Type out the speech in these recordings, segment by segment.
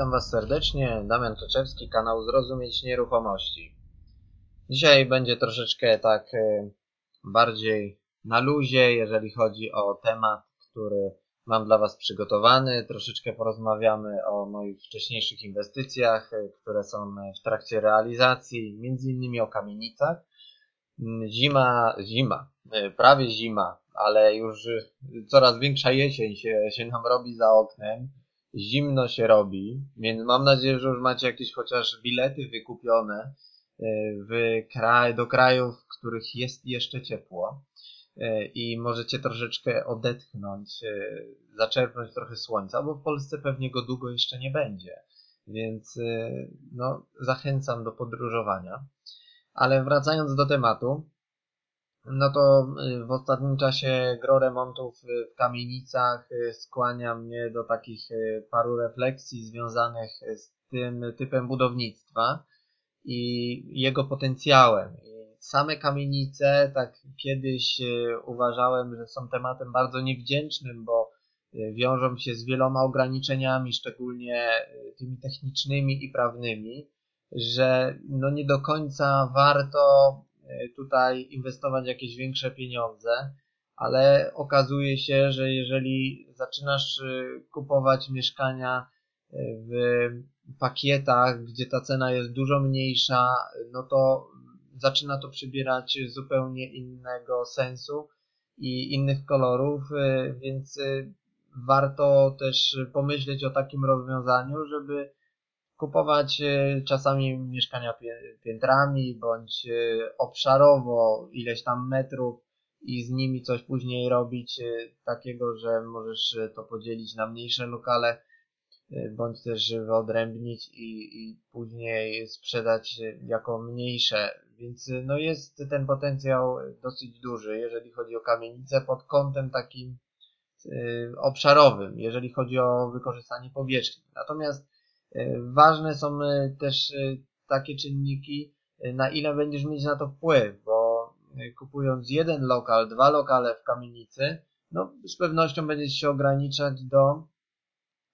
Witam Was serdecznie, Damian Kleczewski, kanał Zrozumieć Nieruchomości. Dzisiaj będzie troszeczkę tak e, bardziej na luzie, jeżeli chodzi o temat, który mam dla Was przygotowany. Troszeczkę porozmawiamy o moich wcześniejszych inwestycjach, e, które są w trakcie realizacji, między innymi o kamienicach. Mm, zima, zima, prawie zima, ale już coraz większa jesień się, się nam robi za oknem zimno się robi, więc mam nadzieję, że już macie jakieś chociaż bilety wykupione e, w kraj, do krajów, w których jest jeszcze ciepło e, i możecie troszeczkę odetchnąć, e, zaczerpnąć trochę słońca, bo w Polsce pewnie go długo jeszcze nie będzie. Więc no, zachęcam do podróżowania. Ale wracając do tematu, no to y, w ostatnim czasie gro remontów y, w kamienicach y, skłania mnie do takich paru refleksji związanych z tym typem budownictwa i jego potencjałem. Same kamienice, tak kiedyś uważałem, że są tematem bardzo niewdzięcznym, bo wiążą się z wieloma ograniczeniami, szczególnie tymi technicznymi i prawnymi, że no nie do końca warto tutaj inwestować jakieś większe pieniądze, ale okazuje się, że jeżeli zaczynasz e, kupować mieszkania e, w pakietach, gdzie ta cena jest dużo mniejsza, no to zaczyna to przybierać zupełnie innego sensu i innych kolorów, więc warto też pomyśleć o takim rozwiązaniu, żeby kupować e, czasami mieszkania piętrami bądź e, obszarowo ileś tam metrów i z nimi coś później robić e, takiego, że możesz to podzielić na mniejsze lokale bądź też wyodrębnić i, i później sprzedać jako mniejsze. Więc no jest ten potencjał dosyć duży, jeżeli chodzi o kamienice pod kątem takim obszarowym, jeżeli chodzi o wykorzystanie powierzchni. Natomiast ważne są e, też e, takie czynniki, na ile będziesz mieć na to wpływ, bo kupując jeden lokal, dwa lokale w kamienicy, no z pewnością będziesz się ograniczać do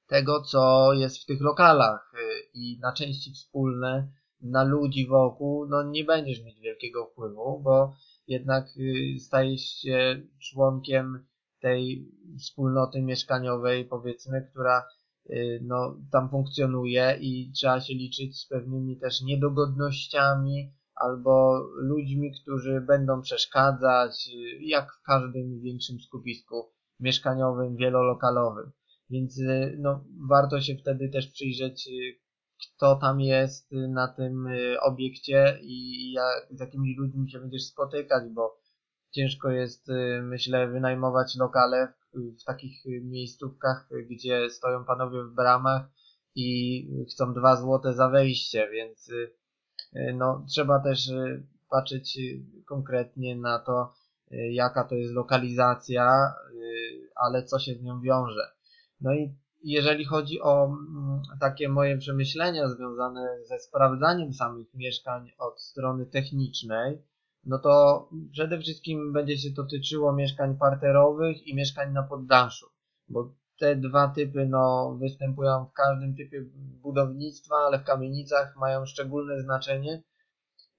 tego, co jest w tych lokalach i na części wspólne, na ludzi wokół, no nie będziesz mieć wielkiego wpływu, bo jednak stajesz się członkiem tej wspólnoty mieszkaniowej, powiedzmy, która no, tam funkcjonuje i trzeba się liczyć z pewnymi też niedogodnościami albo ludźmi, którzy będą przeszkadzać, y, jak w każdym większym skupisku mieszkaniowym, wielolokalowym. Więc y, no, warto się wtedy też przyjrzeć, kto tam jest na tym obiekcie i jak, z jakimi ludźmi się będziesz spotykać, bo ciężko jest, myślę, wynajmować lokale, w takich miejscówkach, gdzie stoją panowie w bramach i chcą dwa złote za wejście, więc y, no, trzeba też y, patrzeć konkretnie na to, y, jaka to jest lokalizacja, ale co się z nią wiąże. No i jeżeli chodzi o mm, takie moje przemyślenia związane ze sprawdzaniem samych mieszkań od strony technicznej, no to przede wszystkim będzie się to tyczyło mieszkań parterowych i mieszkań na poddaszu, bo te dwa typy no, występują w każdym typie budownictwa, ale w kamienicach mają szczególne znaczenie.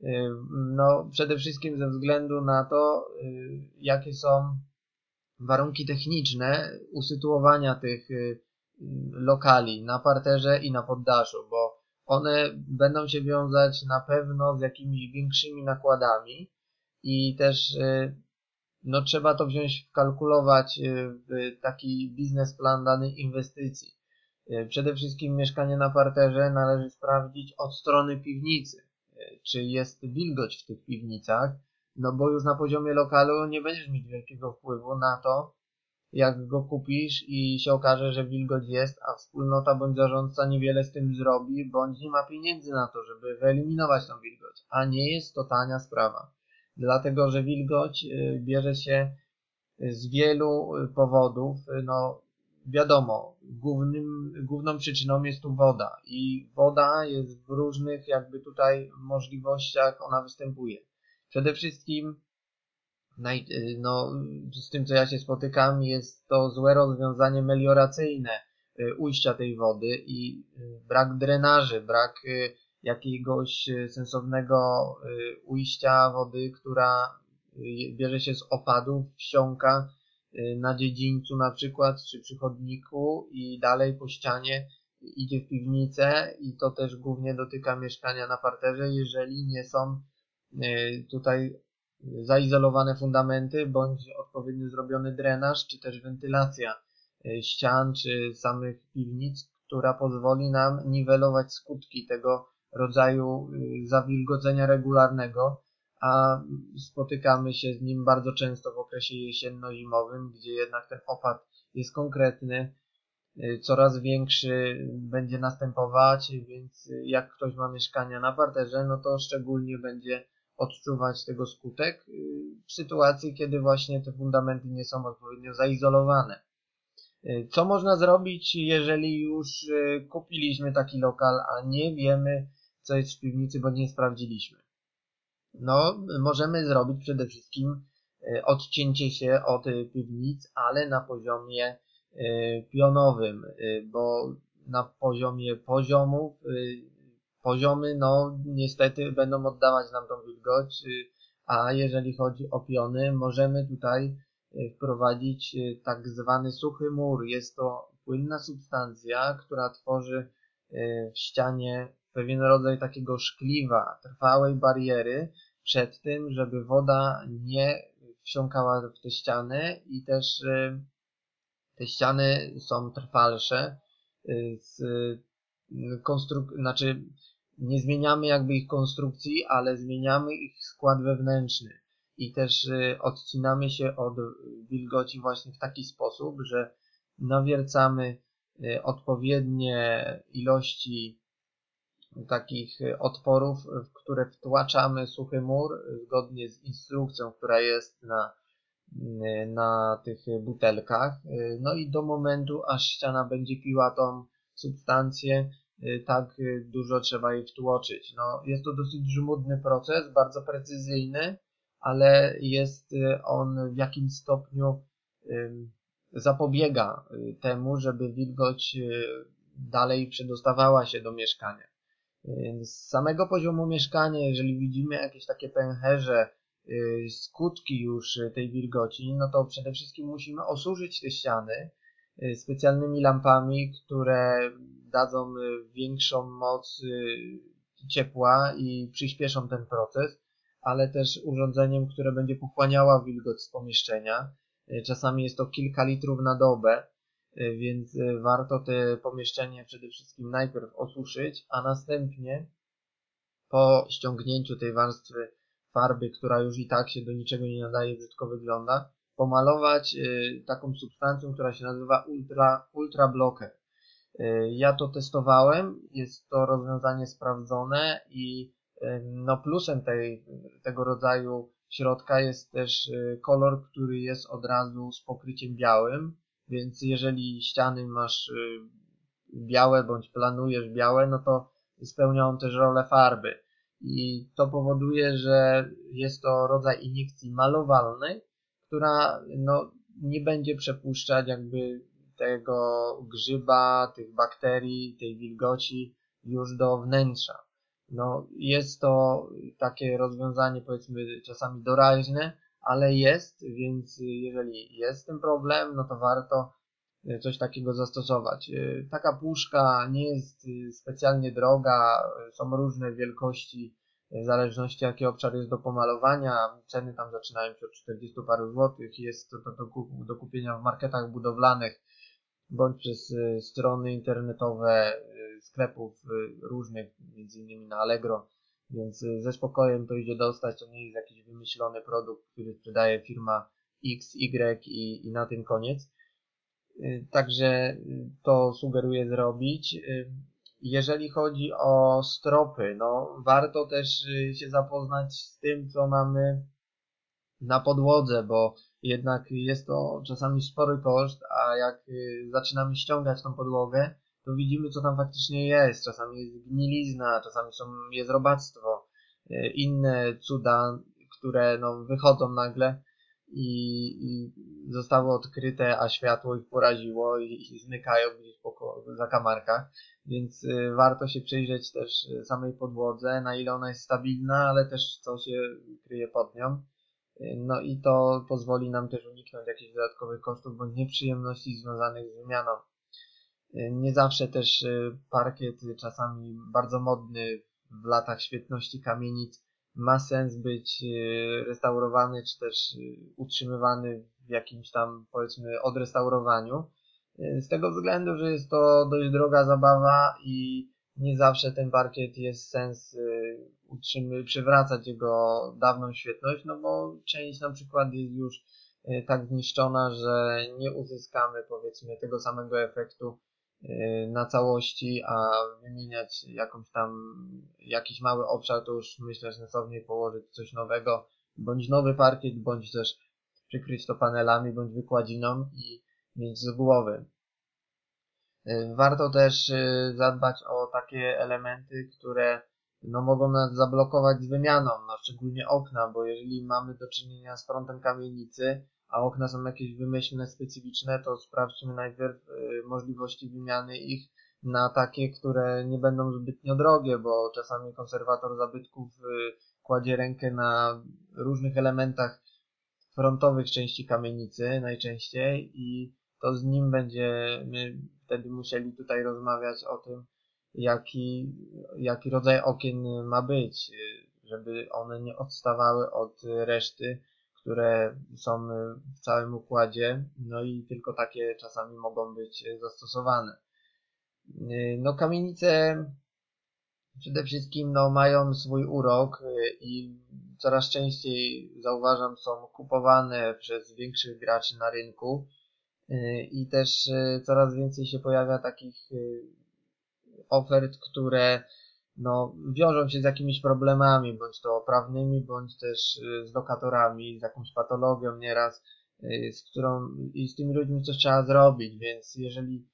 Y, no, przede wszystkim ze względu na to, y, jakie są warunki techniczne usytuowania tych y, lokali na parterze i na poddaszu, bo one będą się wiązać na pewno z jakimiś większymi nakładami, i też y, no, trzeba to wziąć, wkalkulować y, w taki biznesplan danej inwestycji. Y, przede wszystkim mieszkanie na parterze należy sprawdzić od strony piwnicy, czy jest wilgoć w tych piwnicach, no bo już na poziomie lokalu nie będziesz mieć wielkiego wpływu na to, jak go kupisz i się okaże, że wilgoć jest, a wspólnota bądź zarządca niewiele z tym zrobi, bądź nie ma pieniędzy na to, żeby wyeliminować tą wilgoć, a nie jest to tania sprawa dlatego że wilgoć y, bierze się z wielu y, powodów. Y, no, wiadomo, głównym, główną przyczyną jest tu woda i woda jest w różnych jakby tutaj możliwościach ona występuje. Przede wszystkim naj, no, z tym co ja się spotykam jest to złe rozwiązanie melioracyjne ujścia tej wody i brak drenaży, brak jakiegoś sensownego ujścia wody, która bierze się z opadów, wsiąka na dziedzińcu na przykład, czy przy chodniku i dalej po ścianie idzie w piwnicę i to też głównie dotyka mieszkania na parterze, jeżeli nie są tutaj zaizolowane fundamenty, bądź odpowiednio zrobiony drenaż, czy też wentylacja ścian, czy samych piwnic, która pozwoli nam niwelować skutki tego rodzaju e, zawilgocenia regularnego, a spotykamy się z nim bardzo często w okresie jesienno-zimowym, gdzie jednak ten opad jest konkretny, e, coraz większy będzie następować, więc jak ktoś ma mieszkania na parterze, no to szczególnie będzie odczuwać tego skutek y, w sytuacji, kiedy właśnie te fundamenty nie są odpowiednio zaizolowane. Y, co można zrobić, jeżeli już y, kupiliśmy taki lokal, a nie wiemy, co jest w piwnicy, bo nie sprawdziliśmy? No, możemy zrobić przede wszystkim odcięcie się od piwnic, ale na poziomie pionowym, bo na poziomie poziomów poziomy, no niestety będą oddawać nam tą wilgoć, a jeżeli chodzi o piony, możemy tutaj wprowadzić tak zwany suchy mur. Jest to płynna substancja, która tworzy w ścianie pewien rodzaj takiego szkliwa, trwałej bariery przed tym, żeby woda nie wsiąkała w te ściany i też te ściany są trwalsze z konstruk znaczy nie zmieniamy jakby ich konstrukcji, ale zmieniamy ich skład wewnętrzny. I też y, odcinamy się od wilgoci właśnie w taki sposób, że nawiercamy y, odpowiednie ilości takich otworów, w które wtłaczamy suchy mur zgodnie z instrukcją, która jest na, y, na tych butelkach. No i do momentu, aż ściana będzie piła tą substancję, Y, tak y, dużo trzeba jej wtłoczyć. No, jest to dosyć żmudny proces, bardzo precyzyjny, ale jest y, on w jakimś stopniu zapobiega temu, żeby wilgoć dalej przedostawała się do mieszkania. Z samego poziomu mieszkania, jeżeli widzimy jakieś takie pęcherze, skutki już tej wilgoci, no to przede wszystkim musimy osuszyć te ściany specjalnymi lampami, które dadzą y, większą moc y, ciepła i przyspieszą ten proces, ale też urządzeniem, które będzie pochłaniała wilgoć z pomieszczenia. Y, czasami jest to kilka litrów na dobę, więc warto te pomieszczenie przede wszystkim najpierw osuszyć, a następnie po ściągnięciu tej warstwy farby, która już i tak się do niczego nie nadaje, brzydko wygląda, pomalować taką substancją, która się nazywa ultra, ultra blocker. Ja to testowałem, jest to rozwiązanie sprawdzone i no plusem tej, tego rodzaju środka jest też kolor, który jest od razu z pokryciem białym, więc jeżeli ściany masz białe bądź planujesz białe, no to spełniają też rolę farby. I to powoduje, że jest to rodzaj iniekcji malowalnej, która no, nie będzie przepuszczać jakby tego grzyba, tych bakterii, tej wilgoci już do wnętrza. No, jest to takie rozwiązanie, powiedzmy, czasami doraźne, ale jest, więc jeżeli jest ten problem, no to warto coś takiego zastosować. Taka puszka nie jest specjalnie droga, są różne wielkości, w zależności jaki obszar jest do pomalowania. Ceny tam zaczynają się od 40 paru złotych. Jest to do, do kupienia w marketach budowlanych bądź przez y, strony internetowe y, sklepów y, różnych, między innymi na Allegro, więc ze spokojem to idzie dostać, to nie jest jakiś wymyślony produkt, który sprzedaje firma X, Y i, i na tym koniec. Także to sugeruję zrobić. Jeżeli chodzi o stropy, no warto też się zapoznać z tym, co mamy na podłodze, bo jednak jest to czasami spory koszt, a jak y, zaczynamy ściągać tą podłogę, to widzimy, co tam faktycznie jest. Czasami jest gnilizna, czasami są, jest robactwo, y, inne cuda, które no, wychodzą nagle. i, i zostały odkryte, a światło ich poraziło i, i zmykają gdzieś po zakamarkach, więc y, warto się przyjrzeć też samej podłodze, na ile ona jest stabilna, ale też co się kryje pod nią. No i to pozwoli nam też uniknąć jakichś dodatkowych kosztów bądź nieprzyjemności związanych z wymianą. Y, nie zawsze też parkiet, czasami bardzo modny w latach świetności kamienic, ma sens być y, restaurowany, czy też y, utrzymywany w jakimś tam, powiedzmy, odrestaurowaniu. Y, z tego względu, że jest to dość droga zabawa i nie zawsze ten parkiet jest sens utrzymy, przywracać jego dawną świetność, no bo część na przykład jest już tak zniszczona, że nie uzyskamy powiedzmy tego samego efektu Y, na całości, a wymieniać jakąś tam, jakiś mały obszar, to już myślę, że położyć coś nowego, bądź nowy parkiet, bądź też przykryć to panelami, bądź wykładziną i mieć z głowy. Y, warto też y, zadbać o takie elementy, które no, mogą nas zablokować z wymianą, no, szczególnie okna, bo jeżeli mamy do czynienia z frontem kamienicy, a okna są jakieś wymyślne, specyficzne, to sprawdźmy najpierw y, możliwości wymiany ich na takie, które nie będą zbytnio drogie, bo czasami konserwator zabytków y, kładzie rękę na różnych elementach frontowych części kamienicy najczęściej i to z nim będziemy wtedy musieli tutaj rozmawiać o tym, jaki, jaki rodzaj okien ma być, y, żeby one nie odstawały od reszty które są w całym układzie, no i tylko takie czasami mogą być zastosowane. No kamienice przede wszystkim no, mają swój urok i coraz częściej zauważam są kupowane przez większych graczy na rynku i też coraz więcej się pojawia takich ofert, które no, wiążą się z jakimiś problemami, bądź to prawnymi, bądź też y, z lokatorami, z jakąś patologią nieraz, y, z którą i z tymi ludźmi coś trzeba zrobić, więc jeżeli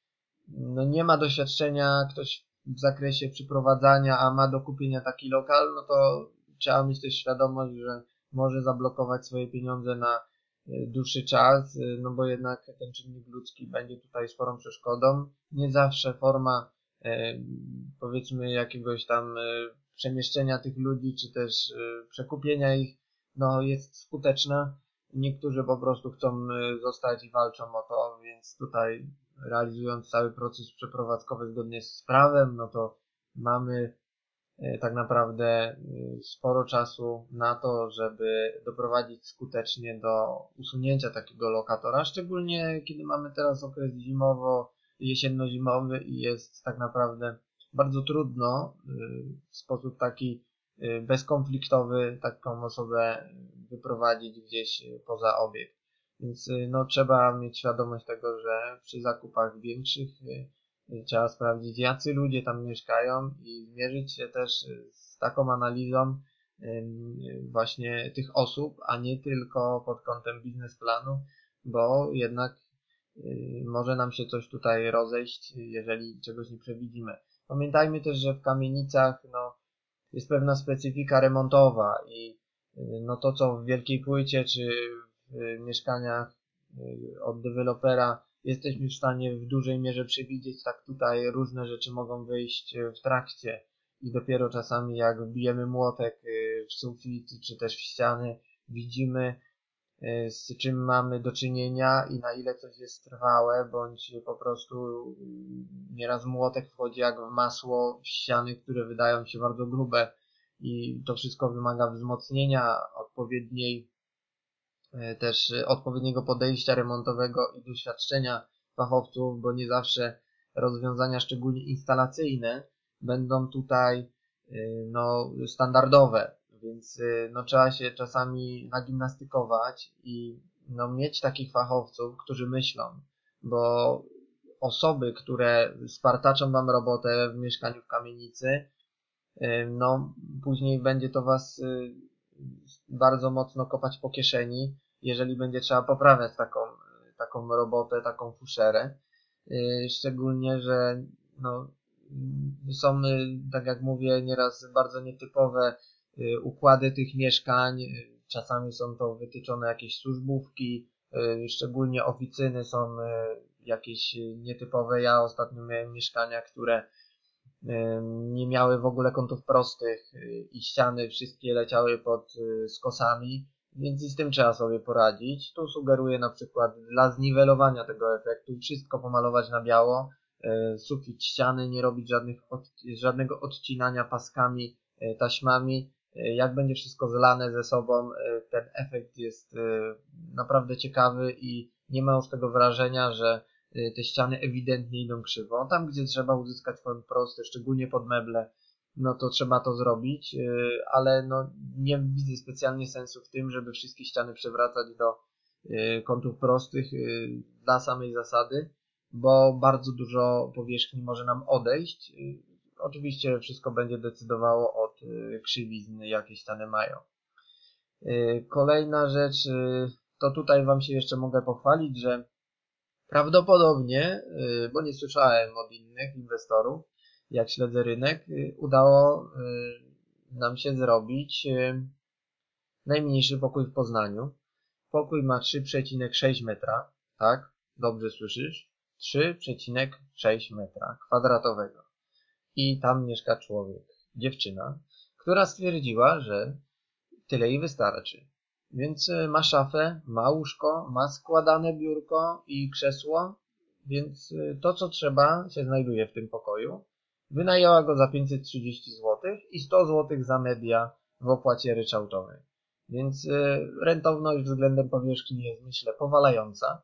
no, nie ma doświadczenia ktoś w zakresie przyprowadzania, a ma do kupienia taki lokal, no to trzeba mieć też świadomość, że może zablokować swoje pieniądze na y, dłuższy czas, no bo jednak ten czynnik ludzki będzie tutaj sporą przeszkodą. Nie zawsze forma powiedzmy jakiegoś tam e, przemieszczenia tych ludzi, czy też e, przekupienia ich, no jest skuteczna. Niektórzy po prostu chcą zostać i walczą o to, więc tutaj realizując cały proces przeprowadzkowy zgodnie z prawem, no to mamy tak naprawdę sporo czasu na to, żeby doprowadzić skutecznie do usunięcia takiego lokatora, szczególnie kiedy mamy teraz okres zimowo jesienno-zimowy i jest tak naprawdę bardzo trudno y, w sposób taki y, bezkonfliktowy taką osobę wyprowadzić gdzieś poza obiekt. Więc y, no, trzeba mieć świadomość tego, że przy zakupach większych trzeba sprawdzić, jacy ludzie tam mieszkają i zmierzyć się też z taką analizą właśnie tych osób, a nie tylko pod kątem biznesplanu, bo jednak Y, może nam się coś tutaj rozejść, jeżeli czegoś nie przewidzimy. Pamiętajmy też, że w kamienicach no, jest pewna specyfika remontowa i y, no to, co w wielkiej płycie czy w mieszkaniach y, od dewelopera jesteśmy w stanie w dużej mierze przewidzieć, tak tutaj różne rzeczy mogą wyjść w trakcie i dopiero czasami jak bijemy młotek w sufit czy też w ściany, widzimy z czym mamy do czynienia i na ile coś jest trwałe, bądź po prostu mm, nieraz młotek wchodzi jak w masło ściany, które wydają się bardzo grube. I to wszystko wymaga wzmocnienia odpowiedniej e, też odpowiedniego podejścia remontowego i doświadczenia fachowców, bo nie zawsze rozwiązania szczególnie instalacyjne będą tutaj e, no, standardowe więc y, no, trzeba się czasami nagimnastykować i no, mieć takich fachowców, którzy myślą, bo osoby, które spartaczą wam robotę w mieszkaniu w kamienicy, y, no później będzie to was y, bardzo mocno kopać po kieszeni, jeżeli będzie trzeba poprawiać taką, taką robotę, taką fuszerę. Szczególnie, że no, są, tak jak mówię, nieraz bardzo nietypowe układy tych mieszkań. Y, czasami są to wytyczone jakieś służbówki, szczególnie oficyny są jakieś nietypowe. Ja ostatnio miałem mieszkania, które nie miały w ogóle kątów prostych i ściany wszystkie leciały pod skosami, więc i z tym trzeba sobie poradzić. Tu sugeruję na przykład dla zniwelowania tego efektu wszystko pomalować na biało, sufit ściany, nie robić żadnych od, żadnego odcinania paskami, taśmami. Jak będzie wszystko zlane ze sobą, ten efekt jest naprawdę ciekawy i nie ma już tego wrażenia, że te ściany ewidentnie idą krzywo. Tam, gdzie trzeba uzyskać kąt prosty, szczególnie pod meble, no to trzeba to zrobić, ale no nie widzę specjalnie sensu w tym, żeby wszystkie ściany przewracać do kątów prostych dla samej zasady, bo bardzo dużo powierzchni może nam odejść. Oczywiście wszystko będzie decydowało od krzywizny, jakie ściany mają. Kolejna rzecz, to tutaj Wam się jeszcze mogę pochwalić, że Prawdopodobnie, y, bo nie słyszałem od innych inwestorów, jak śledzę rynek, y, udało y, nam się zrobić najmniejszy pokój w Poznaniu. Pokój ma 3,6 metra, tak? Dobrze słyszysz? 3,6 metra kwadratowego. I tam mieszka człowiek, dziewczyna, która stwierdziła, że tyle jej wystarczy. Więc e, ma szafę, ma łóżko, ma składane biurko i krzesło, więc e, to co trzeba się znajduje w tym pokoju. Wynajęła go za 530 zł i 100 zł za media w opłacie ryczałtowej. Więc e, rentowność względem powierzchni jest myślę powalająca.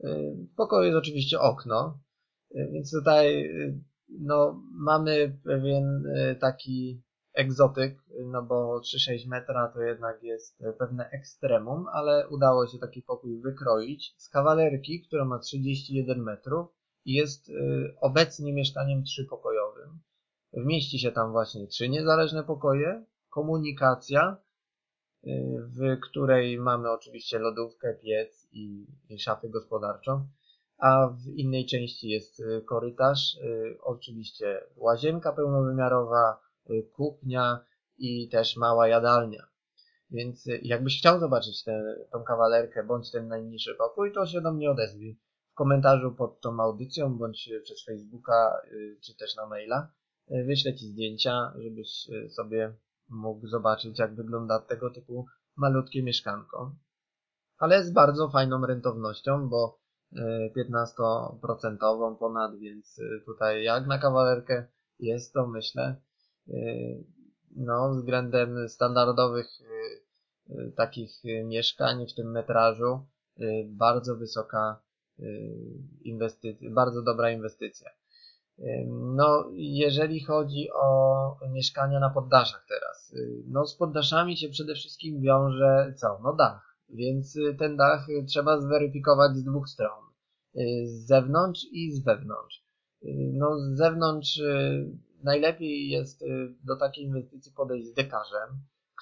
W pokoju jest oczywiście okno, więc tutaj no, mamy pewien taki egzotyk, no bo 3,6 metra to jednak jest pewne ekstremum, ale udało się taki pokój wykroić z kawalerki, która ma 31 metrów i jest y, obecnie mieszkaniem trzypokojowym. Wmieści się tam właśnie trzy niezależne pokoje, komunikacja, y, w której mamy oczywiście lodówkę, piec i, i szafę gospodarczą, a w innej części jest korytarz, oczywiście łazienka pełnowymiarowa, kuchnia i też mała jadalnia. Więc y, jakbyś chciał zobaczyć tę, tą kawalerkę bądź ten najmniejszy pokój, to się do mnie odezwij w komentarzu pod tą audycją bądź przez Facebooka y, czy też na maila. Wyślę Ci zdjęcia, żebyś sobie mógł zobaczyć jak wygląda tego typu malutkie mieszkanko. Ale z bardzo fajną rentownością, bo 15% ponad, więc tutaj jak na kawalerkę jest to myślę Y, no, względem standardowych y, y, takich mieszkań w tym metrażu bardzo wysoka inwestycja, bardzo dobra inwestycja. No, jeżeli chodzi o mieszkania na poddaszach teraz, no z poddaszami się przede wszystkim wiąże co? No dach, więc ten dach trzeba zweryfikować z dwóch stron. Z zewnątrz i z wewnątrz. No z zewnątrz najlepiej jest y, do takiej inwestycji podejść z dekarzem,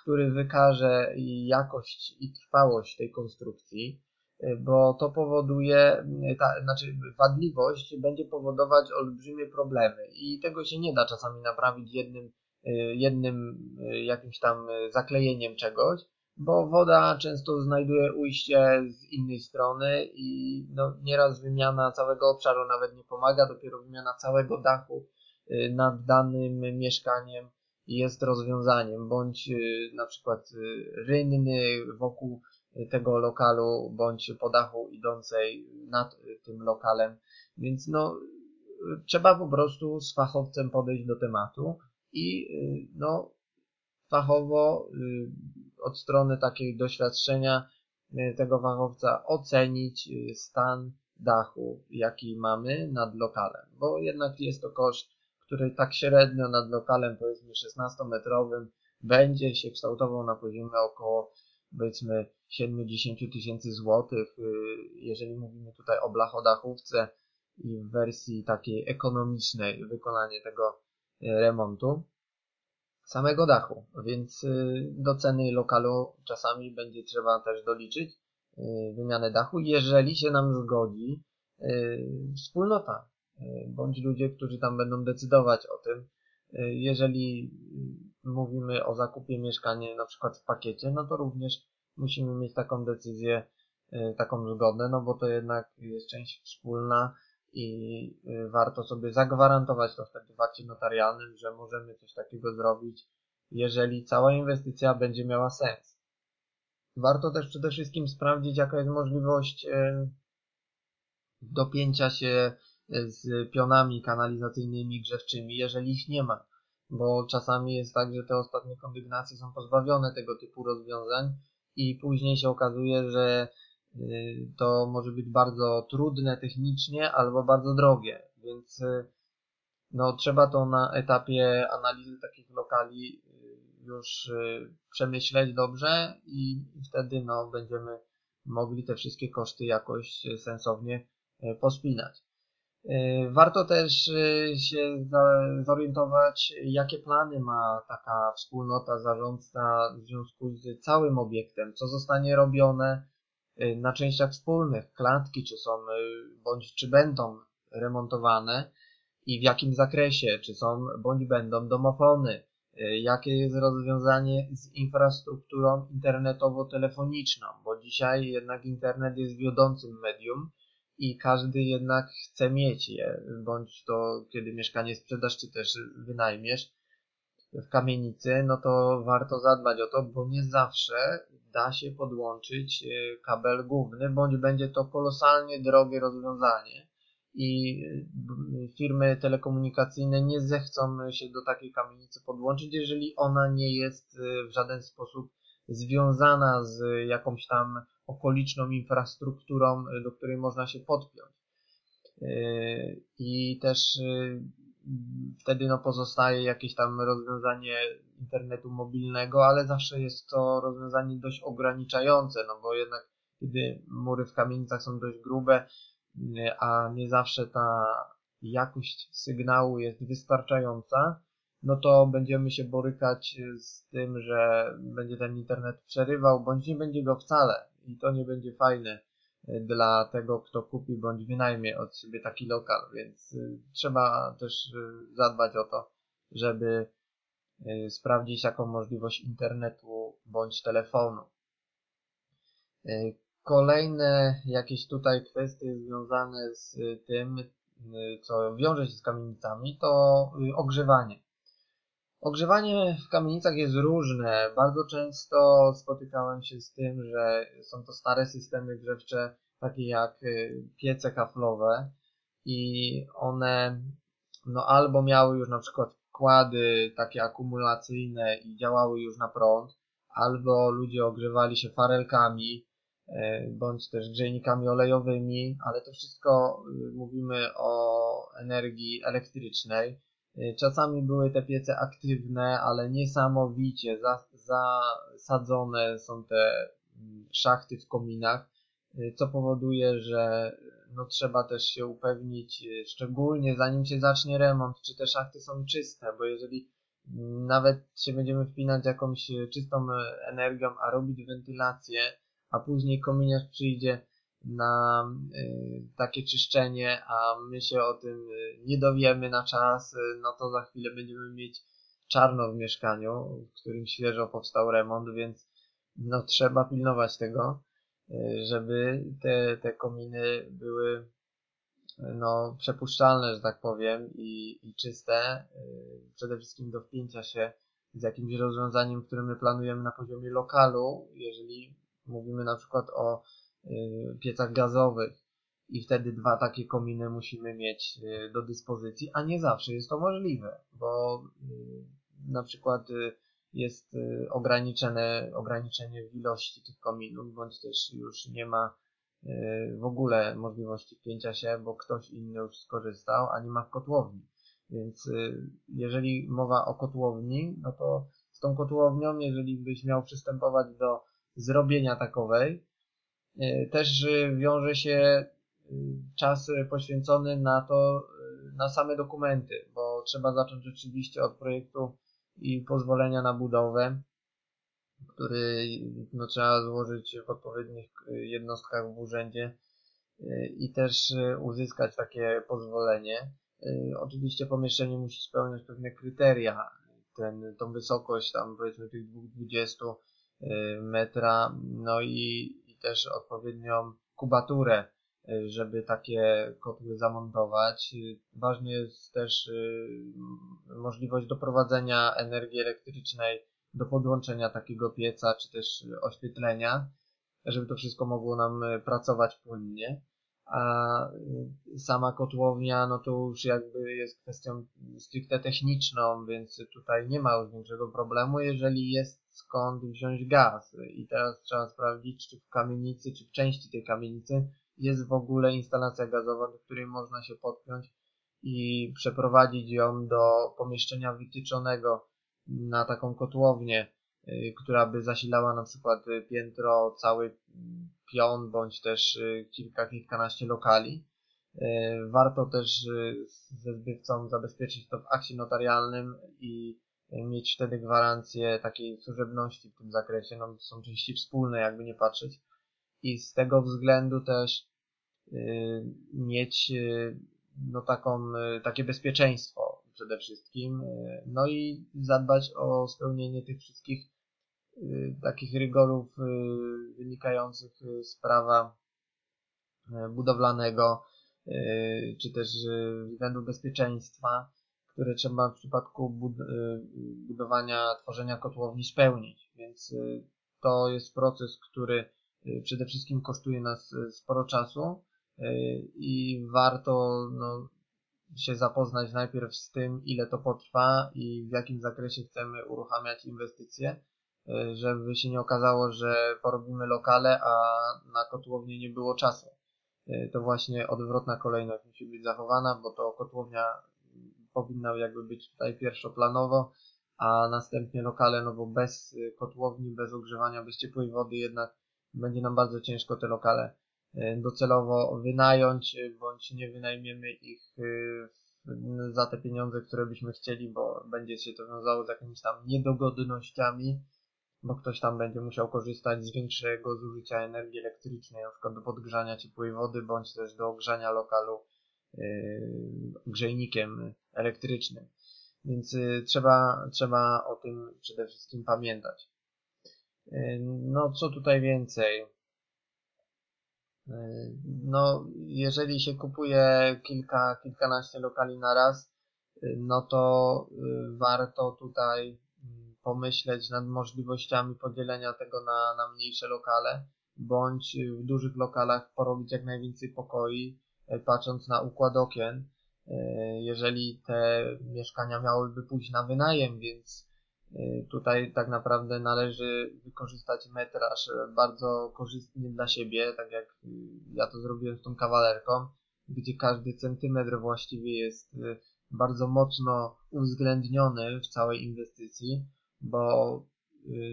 który wykaże jakość i trwałość tej konstrukcji, y, bo to powoduje, y, ta, znaczy wadliwość będzie powodować olbrzymie problemy i tego się nie da czasami naprawić jednym, jednym jakimś tam zaklejeniem czegoś, bo woda często znajduje ujście z innej strony i no, nieraz wymiana całego obszaru nawet nie pomaga, dopiero wymiana całego dachu nad danym mieszkaniem jest rozwiązaniem, bądź y, na przykład y, rynny wokół tego lokalu, bądź po dachu idącej nad tym lokalem. Więc no, trzeba po prostu z fachowcem podejść do tematu i no, fachowo od strony takiej doświadczenia tego fachowca ocenić stan dachu, jaki mamy nad lokalem, bo jednak jest to koszt który tak średnio nad lokalem powiedzmy 16-metrowym będzie się kształtował na poziomie około powiedzmy 70 tysięcy złotych, y, jeżeli mówimy tutaj o blachodachówce i w wersji takiej ekonomicznej wykonanie tego y, remontu samego dachu, więc y, do ceny lokalu czasami będzie trzeba też doliczyć wymianę dachu, jeżeli się nam zgodzi wspólnota, bądź ludzie, którzy tam będą decydować o tym. E, jeżeli mówimy o zakupie mieszkania na przykład w pakiecie, no to również musimy mieć taką decyzję, taką zgodę, no bo to jednak jest część wspólna i warto sobie zagwarantować to wtedy w akcie notarialnym, że możemy coś takiego zrobić, jeżeli cała inwestycja będzie miała sens. Warto też przede wszystkim sprawdzić, jaka jest możliwość dopięcia się z pionami kanalizacyjnymi, grzewczymi, jeżeli ich nie ma. Bo czasami jest tak, że te ostatnie kondygnacje są pozbawione tego typu rozwiązań i później się okazuje, że y, to może być bardzo trudne technicznie albo bardzo drogie, więc y, no, trzeba to na etapie analizy takich lokali y, już przemyśleć dobrze i wtedy no, będziemy mogli te wszystkie koszty jakoś sensownie pospinać. E, warto też e, się zorientować, jakie plany ma taka wspólnota, zarządca w związku z całym obiektem, co zostanie robione e, na częściach wspólnych, klatki, czy są bądź czy będą remontowane i w jakim zakresie, czy są bądź będą domofony, jakie jest rozwiązanie z infrastrukturą internetowo-telefoniczną, bo dzisiaj jednak internet jest wiodącym medium i każdy jednak chce mieć je, bądź to kiedy mieszkanie sprzedasz, czy też wynajmiesz w kamienicy, no to warto zadbać o to, bo nie zawsze da się podłączyć e, kabel główny, bądź będzie to kolosalnie drogie rozwiązanie i e, firmy telekomunikacyjne nie zechcą się do takiej kamienicy podłączyć, jeżeli ona nie jest e, w żaden sposób związana z jakąś tam okoliczną infrastrukturą, y, do której można się podpiąć. Y, I też y, wtedy no, pozostaje jakieś tam rozwiązanie internetu mobilnego, ale zawsze jest to rozwiązanie dość ograniczające, no bo jednak kiedy mury w kamienicach są dość grube, a nie zawsze ta jakość sygnału jest wystarczająca, no to będziemy się borykać z tym, że będzie ten internet przerywał, bądź nie będzie go wcale i to nie będzie fajne e, dla tego, kto kupi bądź wynajmie od siebie taki lokal, więc e, trzeba też e, zadbać o to, żeby sprawdzić jaką możliwość internetu bądź telefonu. Kolejne jakieś tutaj kwestie związane z tym, co wiąże się z kamienicami, to ogrzewanie. Ogrzewanie w kamienicach jest różne. Bardzo często spotykałem się z tym, że są to stare systemy grzewcze, takie jak y, piece kaflowe i one no albo miały już na przykład wkłady takie akumulacyjne i działały już na prąd, albo ludzie ogrzewali się farelkami, y, bądź też grzejnikami olejowymi, ale to wszystko y, mówimy o energii elektrycznej czasami były te piece aktywne, ale niesamowicie zasadzone są te mm, szachty w kominach, y, co powoduje, że no, trzeba też się upewnić, y, szczególnie zanim się zacznie remont, czy te szachty są czyste, bo jeżeli mm, nawet się będziemy wpinać jakąś czystą energią, a robić wentylację, a później kominiarz przyjdzie na y, takie czyszczenie, a my się o tym y, nie dowiemy na czas, y, no to za chwilę będziemy mieć czarno w mieszkaniu, w którym świeżo powstał remont, więc no trzeba pilnować tego, żeby te, te kominy były no, przepuszczalne, że tak powiem, i, i czyste, przede wszystkim do wpięcia się z jakimś rozwiązaniem, które my planujemy na poziomie lokalu, jeżeli mówimy na przykład o piecach gazowych i wtedy dwa takie kominy musimy mieć y, do dyspozycji, a nie zawsze jest to możliwe, bo y, na przykład jest ograniczone, ograniczenie w ilości tych kominów, bądź też już nie ma w ogóle możliwości wpięcia się, bo ktoś inny już skorzystał, a nie ma w kotłowni. Więc jeżeli mowa o kotłowni, no to z tą kotłownią, jeżeli byś miał przystępować do zrobienia takowej, też wiąże się y, czas poświęcony na to, y, na same dokumenty, bo trzeba zacząć oczywiście od projektu i pozwolenia na budowę, który no, trzeba złożyć w odpowiednich jednostkach w urzędzie i też uzyskać takie pozwolenie. Oczywiście pomieszczenie musi spełniać pewne kryteria, ten, tą wysokość tam powiedzmy tych 2,20 metra, no i też odpowiednią kubaturę, żeby takie kotły zamontować. Ważna jest też możliwość doprowadzenia energii elektrycznej do podłączenia takiego pieca, czy też oświetlenia, żeby to wszystko mogło nam pracować płynnie a y, sama kotłownia, no to już jakby jest kwestią stricte techniczną, więc tutaj nie ma już większego problemu, jeżeli jest skąd wziąć gaz. I teraz trzeba sprawdzić, czy w kamienicy, czy w części tej kamienicy jest w ogóle instalacja gazowa, do której można się podpiąć i przeprowadzić ją do pomieszczenia wytyczonego na taką kotłownię, y, która by zasilała na przykład piętro, cały pion bądź też y, kilka, kilkanaście lokali. Y, warto też ze zbywcą zabezpieczyć to w akcie notarialnym i mieć wtedy gwarancję takiej służebności w tym zakresie. No, są części wspólne, jakby nie patrzeć. I z tego względu też mieć no, taką, takie bezpieczeństwo przede wszystkim. No i zadbać o spełnienie tych wszystkich Y, takich rygorów y, wynikających z prawa y, budowlanego, czy też względu bezpieczeństwa, które trzeba w przypadku budowania, tworzenia kotłowni spełnić. Więc to jest proces, który przede wszystkim kosztuje nas sporo czasu i warto no, się zapoznać najpierw z tym, ile to potrwa i w jakim zakresie chcemy uruchamiać inwestycje, Y, żeby się nie okazało, że porobimy lokale, a na kotłownię nie było czasu. Y, to właśnie odwrotna kolejność musi być zachowana, bo to kotłownia powinna jakby być tutaj pierwszoplanowo, a następnie lokale, no bo bez y, kotłowni, bez ogrzewania, bez ciepłej wody jednak będzie nam bardzo ciężko te lokale docelowo wynająć, bądź nie wynajmiemy ich za te pieniądze, które byśmy chcieli, bo będzie się to wiązało z jakimiś tam niedogodnościami, bo ktoś tam będzie musiał korzystać z większego zużycia energii elektrycznej, na przykład do podgrzania ciepłej wody, bądź też do ogrzania lokalu grzejnikiem elektrycznym. Więc yy, trzeba, trzeba o tym przede wszystkim pamiętać. Yy, no, co tutaj więcej? No, jeżeli się kupuje kilka, kilkanaście lokali na raz, no to warto tutaj pomyśleć nad możliwościami podzielenia tego na, na mniejsze lokale, bądź w dużych lokalach porobić jak najwięcej pokoi, e, patrząc na układ okien. E, jeżeli te mieszkania miałyby pójść na wynajem, więc e, tutaj tak naprawdę należy wykorzystać metraż bardzo korzystnie dla siebie, tak jak ja to zrobiłem z tą kawalerką, gdzie każdy centymetr właściwie jest bardzo mocno uwzględniony w całej inwestycji bo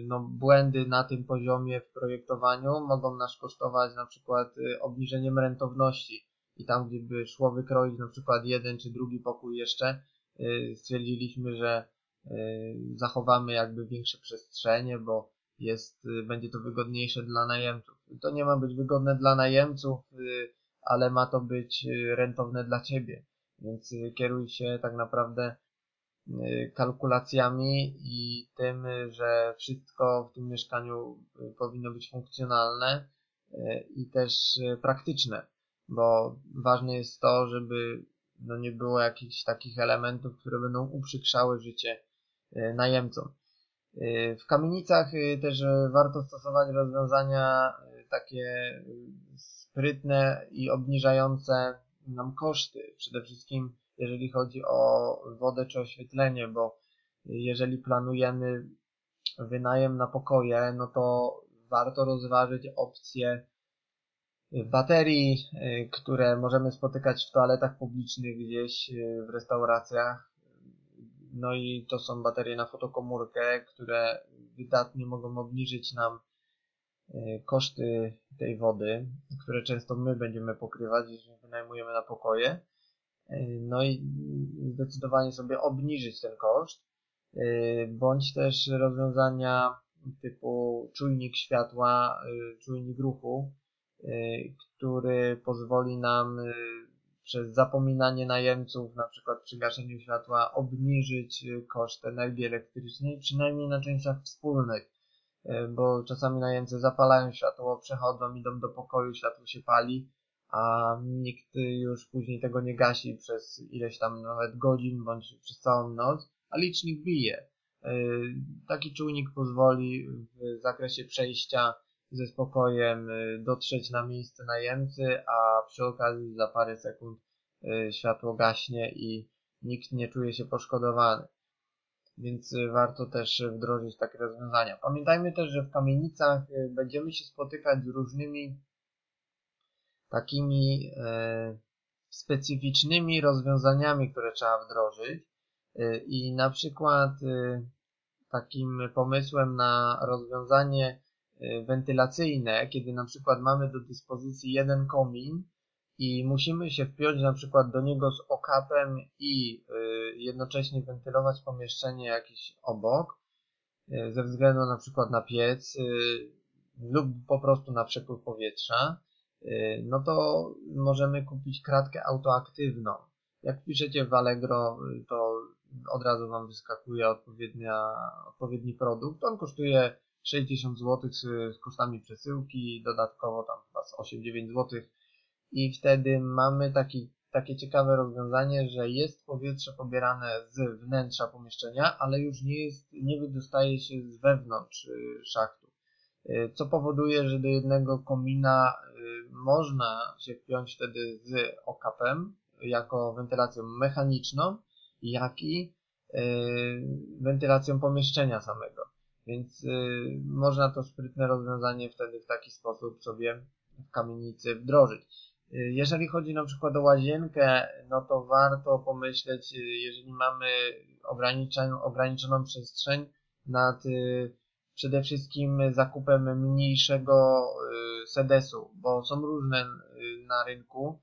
no, błędy na tym poziomie w projektowaniu mogą nas kosztować na przykład obniżeniem rentowności i tam gdzie by szło wykroić na przykład jeden czy drugi pokój jeszcze y, stwierdziliśmy, że zachowamy jakby większe przestrzenie, bo jest, będzie to wygodniejsze dla najemców. To nie ma być wygodne dla najemców, ale ma to być rentowne dla Ciebie. Więc kieruj się tak naprawdę Y, kalkulacjami i tym, że wszystko w tym mieszkaniu y, powinno być funkcjonalne y, i też praktyczne, bo ważne jest to, żeby no nie było jakichś takich elementów, które będą uprzykrzały życie najemcom. W kamienicach też warto stosować rozwiązania takie sprytne i obniżające nam koszty. Przede wszystkim jeżeli chodzi o wodę czy oświetlenie, bo jeżeli planujemy wynajem na pokoje, no to warto rozważyć opcje baterii, które możemy spotykać w toaletach publicznych gdzieś w restauracjach. No i to są baterie na fotokomórkę, które wydatnie mogą obniżyć nam koszty tej wody, które często my będziemy pokrywać, jeżeli wynajmujemy na pokoje. No i zdecydowanie sobie obniżyć ten koszt, y, bądź też rozwiązania typu czujnik światła, y, czujnik ruchu, y, który pozwoli nam przez zapominanie najemców, na przykład przy gaszeniu światła, obniżyć koszt energii elektrycznej, przynajmniej na częściach wspólnych, bo czasami najemcy zapalają światło, przechodzą, idą do pokoju, światło się pali, a nikt już później tego nie gasi przez ileś tam nawet godzin bądź przez całą noc, a licznik bije. Taki czujnik pozwoli w zakresie przejścia ze spokojem y, dotrzeć na miejsce najemcy, a przy okazji za parę sekund y, światło gaśnie i nikt nie czuje się poszkodowany. Więc y, warto też wdrożyć takie rozwiązania. Pamiętajmy też, że w kamienicach będziemy się spotykać z różnymi takimi specyficznymi rozwiązaniami, które trzeba wdrożyć. I na przykład takim pomysłem na rozwiązanie wentylacyjne, kiedy na przykład mamy do dyspozycji jeden komin i musimy się wpiąć na przykład do niego z okapem i y, jednocześnie wentylować pomieszczenie jakieś obok, y, ze względu na przykład na piec lub po prostu na przepływ powietrza, no to możemy kupić kratkę autoaktywną. Jak piszecie w Allegro, to od razu Wam wyskakuje odpowiednia, odpowiedni produkt. On kosztuje 60 zł z, kosztami przesyłki, dodatkowo tam chyba z 8-9 zł i wtedy mamy taki, takie ciekawe rozwiązanie, że jest powietrze pobierane z wnętrza pomieszczenia, ale już nie jest, nie wydostaje się z wewnątrz y, szachtu. Y, co powoduje, że do jednego komina y, można się wpiąć wtedy z okapem jako wentylacją mechaniczną, jak i wentylacją pomieszczenia samego. Więc y, można to sprytne rozwiązanie wtedy w taki sposób sobie w kamienicy wdrożyć. Y, jeżeli chodzi na przykład o łazienkę, no to warto pomyśleć, y, jeżeli mamy ograniczoną, ograniczoną przestrzeń nad y, przede wszystkim zakupem mniejszego sedesu, bo są różne na rynku.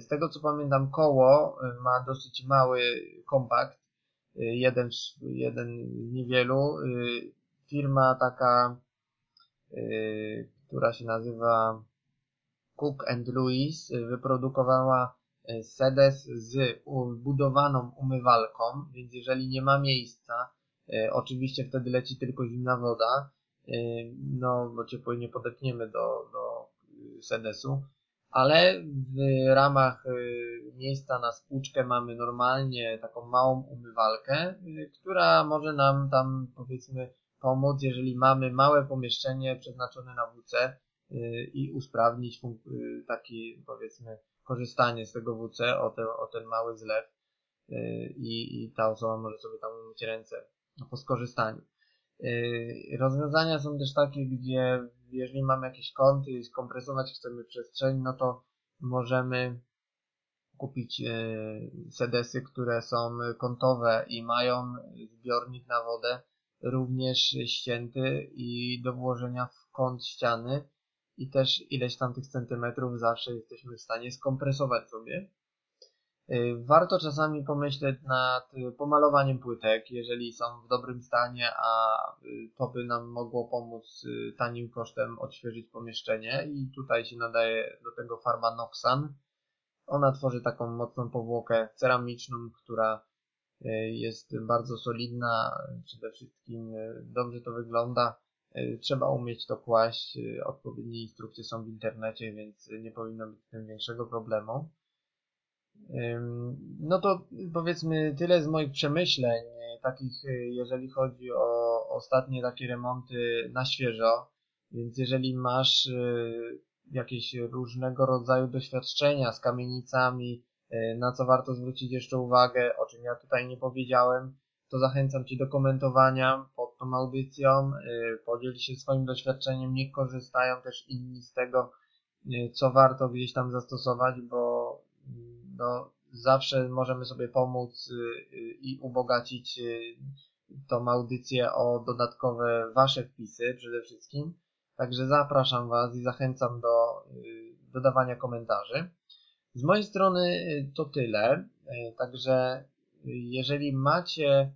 Z tego co pamiętam, koło ma dosyć mały kompakt, jeden, jeden niewielu firma taka, yy, która się nazywa Cook and Lewis yy, wyprodukowała yy, sedes z wbudowaną umywalką, więc jeżeli nie ma miejsca, yy, oczywiście wtedy leci tylko zimna woda, no bo ciepło nie podepniemy do, do sedesu, ale w ramach miejsca na spłuczkę mamy normalnie taką małą umywalkę, która może nam tam powiedzmy pomóc, jeżeli mamy małe pomieszczenie przeznaczone na WC y, i usprawnić y, taki powiedzmy korzystanie z tego WC o, te, o ten mały zlew y, i, i ta osoba może sobie tam umyć ręce po skorzystaniu. Rozwiązania są też takie, gdzie jeżeli mamy jakieś kąty i skompresować chcemy przestrzeń, no to możemy kupić sedesy, które są kątowe i mają zbiornik na wodę, również ścięty i do włożenia w kąt ściany i też ileś tam tych centymetrów zawsze jesteśmy w stanie skompresować sobie. Y, warto czasami pomyśleć nad pomalowaniem płytek, jeżeli są w dobrym stanie, a y, to by nam mogło pomóc y, tanim kosztem odświeżyć pomieszczenie i tutaj się nadaje do tego farba Noxan. Ona tworzy taką mocną powłokę ceramiczną, która jest bardzo solidna, przede wszystkim e, dobrze to wygląda. E, trzeba umieć to kłaść, odpowiednie instrukcje są w internecie, więc nie powinno być z tym większego problemu. No to powiedzmy tyle z moich przemyśleń, takich jeżeli chodzi o ostatnie takie remonty na świeżo, więc jeżeli masz jakieś różnego rodzaju doświadczenia z kamienicami, E, na co warto zwrócić jeszcze uwagę, o czym ja tutaj nie powiedziałem, to zachęcam Cię do komentowania pod tą audycją, e, podziel się swoim doświadczeniem, niech korzystają też inni z tego, e, co warto gdzieś tam zastosować, bo mm, no, zawsze możemy sobie pomóc i ubogacić tą audycję o dodatkowe Wasze wpisy przede wszystkim. Także zapraszam Was i zachęcam do dodawania komentarzy. Z mojej strony y, to tyle. Y, także y, jeżeli macie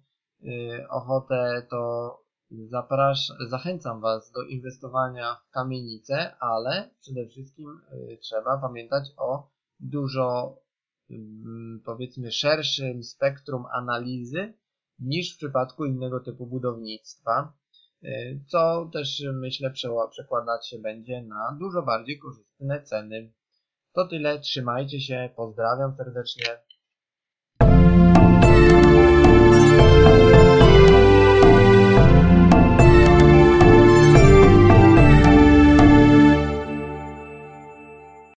ochotę, to zaprasz, zachęcam Was do inwestowania w kamienice, ale przede wszystkim trzeba pamiętać o dużo mm, powiedzmy szerszym spektrum analizy niż w przypadku innego typu budownictwa, co też myślę przekładać się będzie na dużo bardziej korzystne ceny. To tyle, trzymajcie się, pozdrawiam serdecznie.